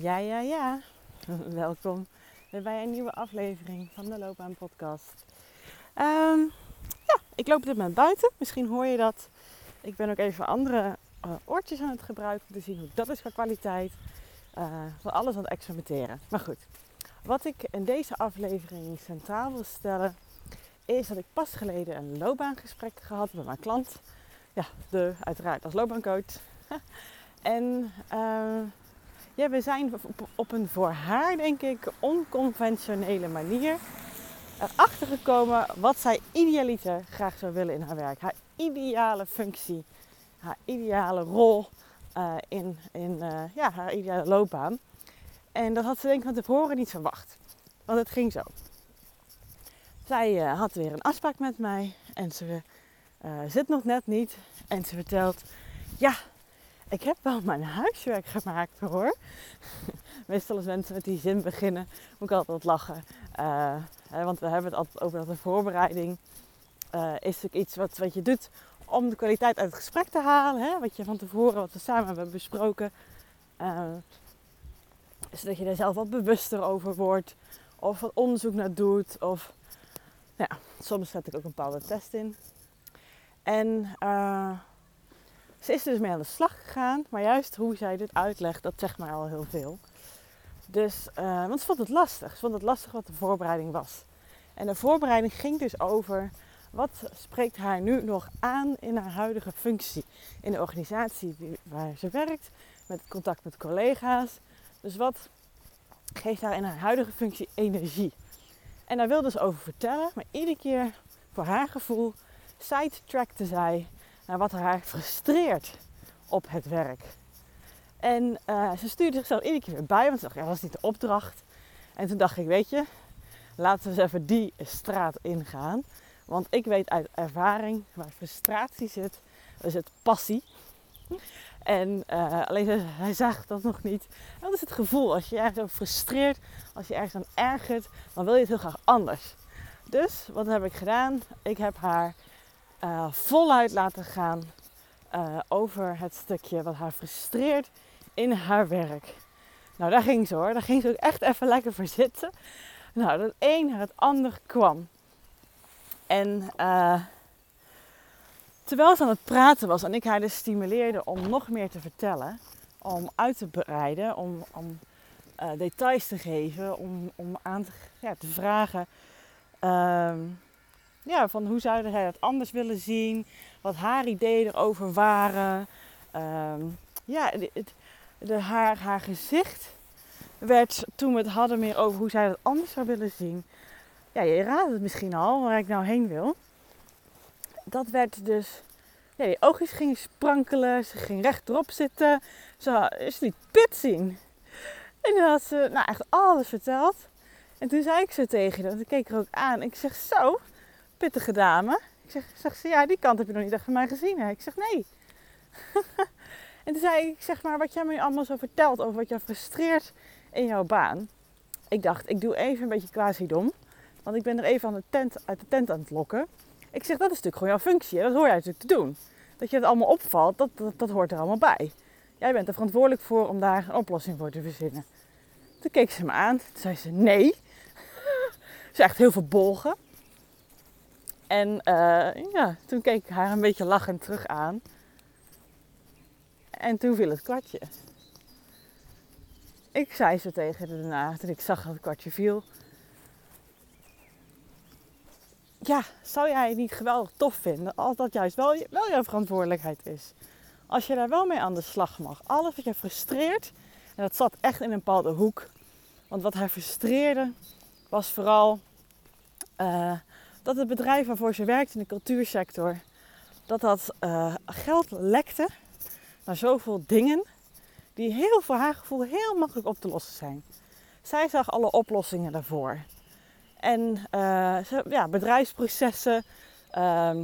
Ja, ja, ja. Welkom bij een nieuwe aflevering van de Loopbaan Podcast. Ehm, ja, ik loop op dit moment buiten. Misschien hoor je dat. Ik ben ook even andere uh, oortjes aan het gebruiken om te zien hoe dat is qua kwaliteit. Uh, van alles aan het experimenteren. Maar goed, wat ik in deze aflevering centraal wil stellen, is dat ik pas geleden een loopbaangesprek gehad met mijn klant. Ja, de, uiteraard als loopbaancoach. en uh, ja, we zijn op een voor haar, denk ik, onconventionele manier erachter gekomen wat zij idealiter graag zou willen in haar werk. Haar ideale functie, haar ideale rol uh, in, in uh, ja, haar ideale loopbaan. En dat had ze denk ik van tevoren niet verwacht. Want het ging zo. Zij uh, had weer een afspraak met mij en ze zit nog net niet. En ze vertelt, ja, ik heb wel mijn huiswerk gemaakt hoor. Meestal als mensen met die zin beginnen, moet ik altijd lachen. Hè, want we hebben het altijd over dat de voorbereiding uh, is natuurlijk iets wat, wat je doet om de kwaliteit uit het gesprek te halen. Hè? Wat je van tevoren, wat we samen hebben besproken. Uh, zodat je er zelf wat bewuster over wordt. Of wat onderzoek naar doet. Of ja, soms zet ik ook een bepaalde test in. En ze is dus mee aan de slag gegaan, maar juist hoe zij dit uitlegt, dat zegt mij al heel veel. Dus, uh, want ze vond het lastig. Ze vond het lastig wat de voorbereiding was. En de voorbereiding ging dus over wat spreekt haar nu nog aan in haar huidige functie in de organisatie waar ze werkt, met contact met collega's. Dus wat geeft haar in haar huidige functie energie? En daar wilde ze over vertellen, maar iedere keer voor haar gevoel sidetrackte zij wat haar frustreert op het werk. En uh, ze stuurde zichzelf iedere keer weer bij, want ze dacht, ja, dat is niet de opdracht. En toen dacht ik, weet je, laten we eens even die straat ingaan. Want ik weet uit ervaring waar frustratie zit, is het passie. En uh, alleen hij zag dat nog niet. Dat is het gevoel. Als je je ergens frustreert, als je ergens aan ergert, dan wil je het heel graag anders. Dus wat heb ik gedaan? Ik heb haar uh, voluit laten gaan uh, over het stukje wat haar frustreert in haar werk. Nou, daar ging ze hoor. Daar ging ze ook echt even lekker voor zitten. Nou, dat een naar het ander kwam. En uh, terwijl ze aan het praten was en ik haar dus stimuleerde om nog meer te vertellen, om uit te breiden, om, om details te geven, om, om aan te, ja, te vragen. Uh, ja, van hoe zou zij dat anders willen zien, wat haar ideeën erover waren. Um, ja, het, de, haar, haar gezicht werd toen we het hadden meer over hoe zij dat anders zou willen zien. Ja, je raadt het misschien al waar ik nou heen wil. Dat werd dus. Ja, die oogjes gingen sprankelen, ze ging rechtop zitten. Ze, ze liet pit zien. En toen had ze nou echt alles verteld. En toen zei ik zo tegen haar, ik keek er ook aan. Ik zeg zo, pittige dame. Ik zeg, ze, ja, die kant heb je nog niet echt van mij gezien. Hè? Ik zeg, nee. en toen zei ik, zeg maar, wat jij me allemaal zo vertelt over wat jou frustreert in jouw baan. Ik dacht, ik doe even een beetje quasi dom. Want ik ben er even aan de tent, uit de tent aan het lokken. Ik zeg, dat is natuurlijk gewoon jouw functie. Hè? Dat hoor jij natuurlijk te doen. Dat je het allemaal opvalt, dat, dat, dat hoort er allemaal bij. Jij bent er verantwoordelijk voor om daar een oplossing voor te verzinnen. Toen keek ze me aan. Toen zei ze, nee. ze echt heel verbolgen. En uh, ja, toen keek ik haar een beetje lachend terug aan. En toen viel het kwartje. Ik zei ze tegen haar daarna, toen ik zag dat het kwartje viel. Ja, zou jij het niet geweldig tof vinden als dat juist wel, wel jouw verantwoordelijkheid is? Als je daar wel mee aan de slag mag. Alles wat je frustreert, en dat zat echt in een bepaalde hoek. Want wat haar frustreerde was vooral uh, dat het bedrijf waarvoor ze werkt in de cultuursector, dat dat uh, geld lekte naar zoveel dingen die heel voor haar gevoel heel makkelijk op te lossen zijn. Zij zag alle oplossingen daarvoor. En uh, ja, bedrijfsprocessen, uh,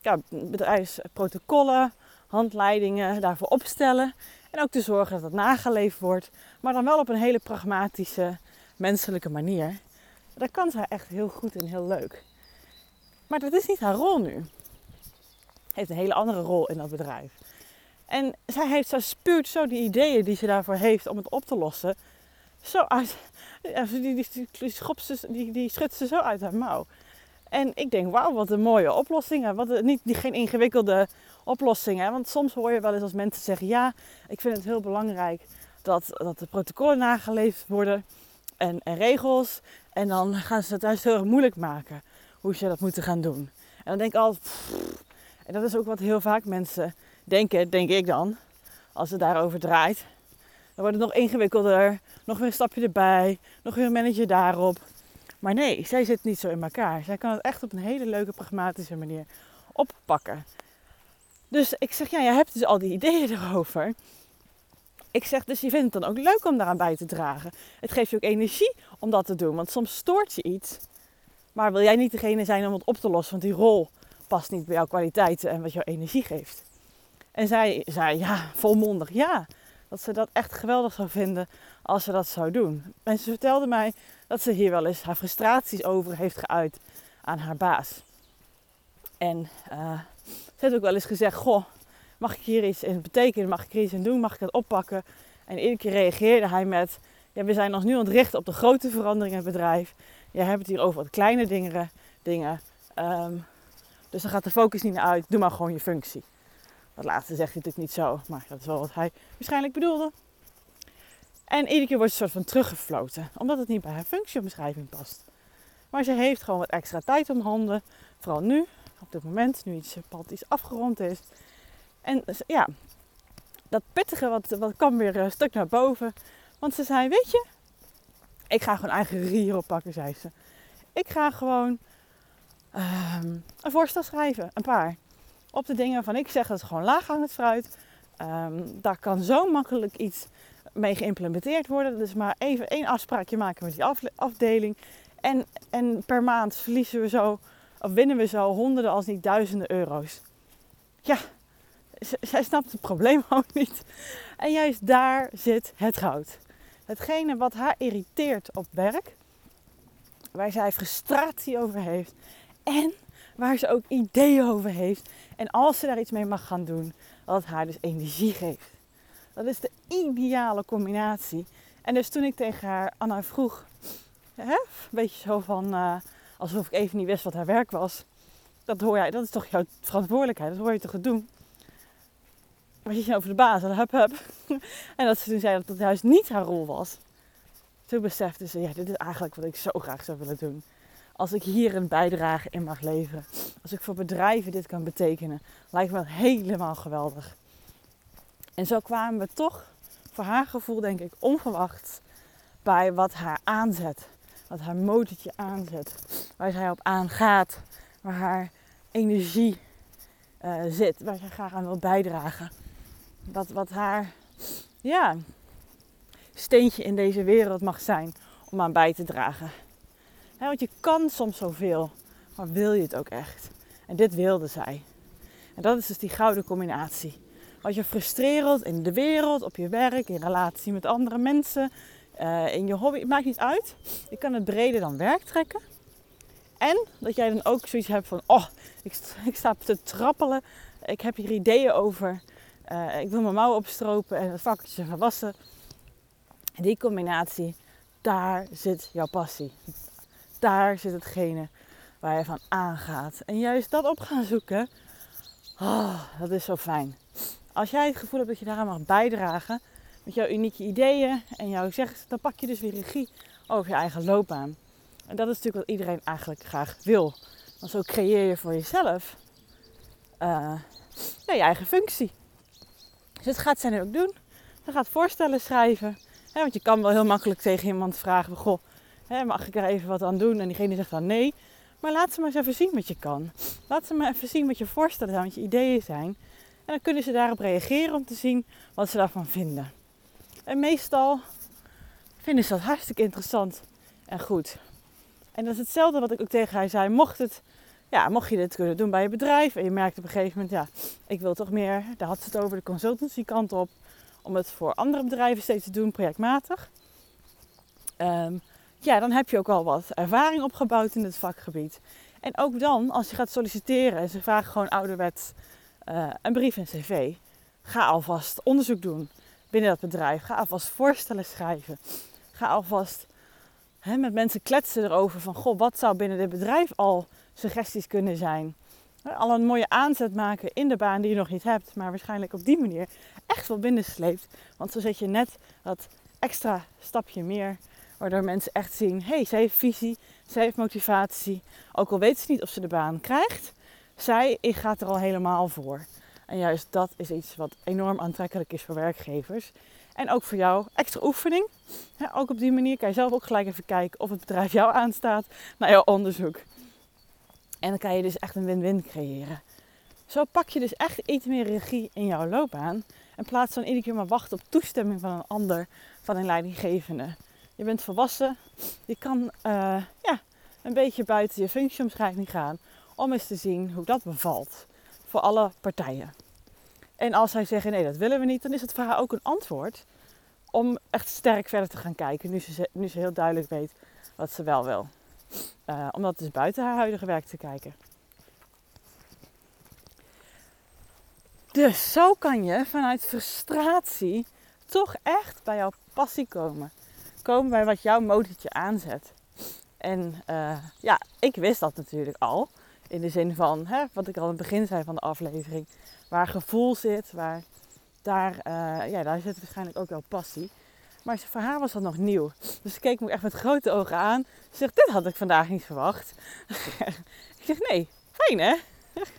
ja, bedrijfsprotocollen, handleidingen daarvoor opstellen. En ook te zorgen dat het nageleefd wordt, maar dan wel op een hele pragmatische, menselijke manier. Dat kan zij echt heel goed en heel leuk. Maar dat is niet haar rol nu. Heeft een hele andere rol in dat bedrijf. En zij heeft, zo spuurt zo die ideeën die ze daarvoor heeft om het op te lossen. Zo uit, die, die, die, die, die, die schudt ze zo uit haar mouw. En ik denk, wauw, wat een mooie oplossingen. Wat een, niet, geen ingewikkelde oplossingen. Want soms hoor je wel eens als mensen zeggen, ja, ik vind het heel belangrijk dat, dat de protocollen nageleefd worden en, en regels. En dan gaan ze het juist heel erg moeilijk maken hoe ze dat moeten gaan doen. En dan denk ik altijd, en dat is ook wat heel vaak mensen denken, denk ik dan, als het daarover draait. Dan wordt het nog ingewikkelder, nog weer een stapje erbij, nog weer een manager daarop. Maar nee, zij zit niet zo in elkaar. Zij kan het echt op een hele leuke, pragmatische manier oppakken. Dus ik zeg, ja, je hebt dus al die ideeën erover. Ik zeg, dus je vindt het dan ook leuk om daaraan bij te dragen. Het geeft je ook energie om dat te doen, want soms stoort je iets. Maar wil jij niet degene zijn om het op te lossen, want die rol past niet bij jouw kwaliteiten en wat jouw energie geeft. En zij zei, ja, volmondig ja. Dat ze dat echt geweldig zou vinden als ze dat zou doen. En ze vertelde mij dat ze hier wel eens haar frustraties over heeft geuit aan haar baas. En uh, ze heeft ook wel eens gezegd: Goh, mag ik hier iets in betekenen? Mag ik hier iets in doen? Mag ik het oppakken? En iedere keer reageerde hij met: ja, We zijn ons nu aan het richten op de grote veranderingen in het bedrijf. Je hebt het hier over wat kleine dingen. dingen. Um, dus dan gaat de focus niet naar uit. Doe maar gewoon je functie. Dat laatste zegt hij natuurlijk niet zo, maar dat is wel wat hij waarschijnlijk bedoelde. En iedere keer wordt ze soort van teruggefloten, omdat het niet bij haar functieomschrijving past. Maar ze heeft gewoon wat extra tijd om handen, vooral nu, op dit moment, nu iets, pad iets afgerond is. En ja, dat pittige wat, wat kwam weer een stuk naar boven. Want ze zei, weet je, ik ga gewoon eigen regie oppakken, zei ze. Ik ga gewoon um, een voorstel schrijven, een paar. Op de dingen van ik zeg dat is gewoon laaghangend fruit. Um, daar kan zo makkelijk iets mee geïmplementeerd worden. Dus maar even één afspraakje maken met die afdeling. En, en per maand verliezen we zo, of winnen we zo honderden als niet duizenden euro's. Ja, zij snapt het probleem ook niet. En juist daar zit het goud. Hetgene wat haar irriteert op werk, waar zij frustratie over heeft en waar ze ook ideeën over heeft. En als ze daar iets mee mag gaan doen, dat haar dus energie geeft. Dat is de ideale combinatie. En dus toen ik tegen haar, Anna, vroeg, hè, een beetje zo van, uh, alsof ik even niet wist wat haar werk was. Dat hoor jij, dat is toch jouw verantwoordelijkheid, dat hoor je toch te doen. Maar je over de baas en hup hup. en dat ze toen zei dat dat juist niet haar rol was. Toen besefte ze, ja, dit is eigenlijk wat ik zo graag zou willen doen. Als ik hier een bijdrage in mag leveren. Als ik voor bedrijven dit kan betekenen. Lijkt me helemaal geweldig. En zo kwamen we toch, voor haar gevoel denk ik, onverwacht bij wat haar aanzet. Wat haar motortje aanzet. Waar zij op aangaat. Waar haar energie uh, zit. Waar zij graag aan wil bijdragen. Wat, wat haar ja, steentje in deze wereld mag zijn om aan bij te dragen. want je kan soms zoveel, maar wil je het ook echt? En dit wilde zij. En dat is dus die gouden combinatie. Wat je frustrerend in de wereld, op je werk, in relatie met andere mensen, uh, in je hobby, het maakt niet uit. Je kan het breder dan werk trekken. En dat jij dan ook zoiets hebt van, oh, ik, ik sta te trappelen. Ik heb hier ideeën over. Uh, ik wil mijn mouwen opstropen en het vakje gaan wassen. die combinatie, daar zit jouw passie. Daar zit hetgene waar je van aangaat. En juist dat op gaan zoeken, oh, dat is zo fijn als jij het gevoel hebt dat je daaraan mag bijdragen met jouw unieke ideeën en jouw zegt, dan pak je dus weer regie over je eigen loopbaan. En dat is natuurlijk wat iedereen eigenlijk graag wil. Want zo creëer je voor jezelf uh, je eigen functie. Het gaat zij nu ook doen. Ze gaat voorstellen schrijven. Hè, want je kan wel heel makkelijk tegen iemand vragen: Goh, hè, mag ik er even wat aan doen? En diegene zegt dan nee. Maar laat ze maar eens even zien wat je kan. Laat ze maar even zien wat je voorstellen zijn, wat je ideeën zijn. En dan kunnen ze daarop reageren om te zien wat ze daarvan vinden. En meestal vinden ze dat hartstikke interessant en goed. En dat is hetzelfde wat ik ook tegen haar zei. Mocht, het, ja, mocht je dit kunnen doen bij je bedrijf en je merkt op een gegeven moment, ja, ik wil toch meer, daar had ze het over de consultancy kant op, om het voor andere bedrijven steeds te doen, projectmatig. Ehm, ja, dan heb je ook al wat ervaring opgebouwd in het vakgebied. En ook dan, als je gaat solliciteren en ze vragen gewoon ouderwets uh, een brief en cv. Ga alvast onderzoek doen binnen dat bedrijf. Ga alvast voorstellen schrijven. Ga alvast met mensen kletsen erover van, goh, wat zou binnen dit bedrijf al suggesties kunnen zijn? Al een mooie aanzet maken in de baan die je nog niet hebt, maar waarschijnlijk op die manier echt wel binnensleept. Want zo zet je net dat extra stapje meer, waardoor mensen echt zien: hé, hey, zij heeft visie, zij heeft motivatie. Ook al weet ze niet of ze de baan krijgt, zij gaat er al helemaal voor. En juist dat is iets wat enorm aantrekkelijk is voor werkgevers. En ook voor jou extra oefening. ook op die manier kan je zelf ook gelijk even kijken of het bedrijf jou aanstaat naar jouw onderzoek. En dan kan je dus echt een win-win creëren. Zo pak je dus echt iets meer regie in jouw loopbaan. En plaats dan iedere keer maar wachten op toestemming van een ander, van een leidinggevende. Je bent volwassen, je kan uh, ja, een beetje buiten je functieomschrijving gaan om eens te zien hoe dat bevalt voor alle partijen. En als zij zeggen nee, dat willen we niet, dan is het voor haar ook een antwoord om echt sterk verder te gaan kijken, nu ze, nu ze heel duidelijk weet wat ze wel wil. Uh, om dat dus buiten haar huidige werk te kijken. Dus zo kan je vanuit frustratie toch echt bij jouw passie komen. Komen bij wat jouw motortje aanzet. En uh, ja, ik wist dat natuurlijk al. In de zin van, hè, wat ik al in het begin zei van de aflevering. Waar gevoel zit, waar, daar, uh, ja, daar zit waarschijnlijk ook wel passie. Maar voor haar was dat nog nieuw. Dus ze keek me echt met grote ogen aan. Ze zegt, dit had ik vandaag niet verwacht. ik zeg, nee, fijn hè?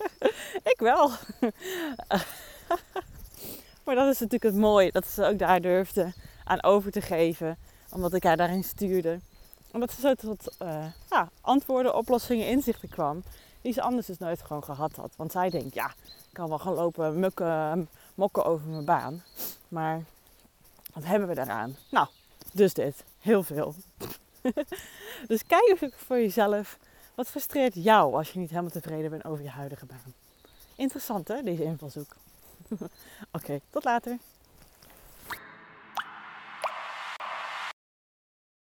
ik wel. maar dat is natuurlijk het mooie. Dat ze ook daar durfde aan over te geven. Omdat ik haar daarin stuurde. Omdat ze zo tot uh, ja, antwoorden, oplossingen, inzichten kwam. Die ze anders dus nooit gewoon gehad had. Want zij denkt, ja, ik kan wel gaan lopen mukken, mokken over mijn baan. Maar wat hebben we daaraan? Nou, dus dit. Heel veel. dus kijk voor jezelf. Wat frustreert jou als je niet helemaal tevreden bent over je huidige baan? Interessant hè, deze invalshoek. Oké, tot later.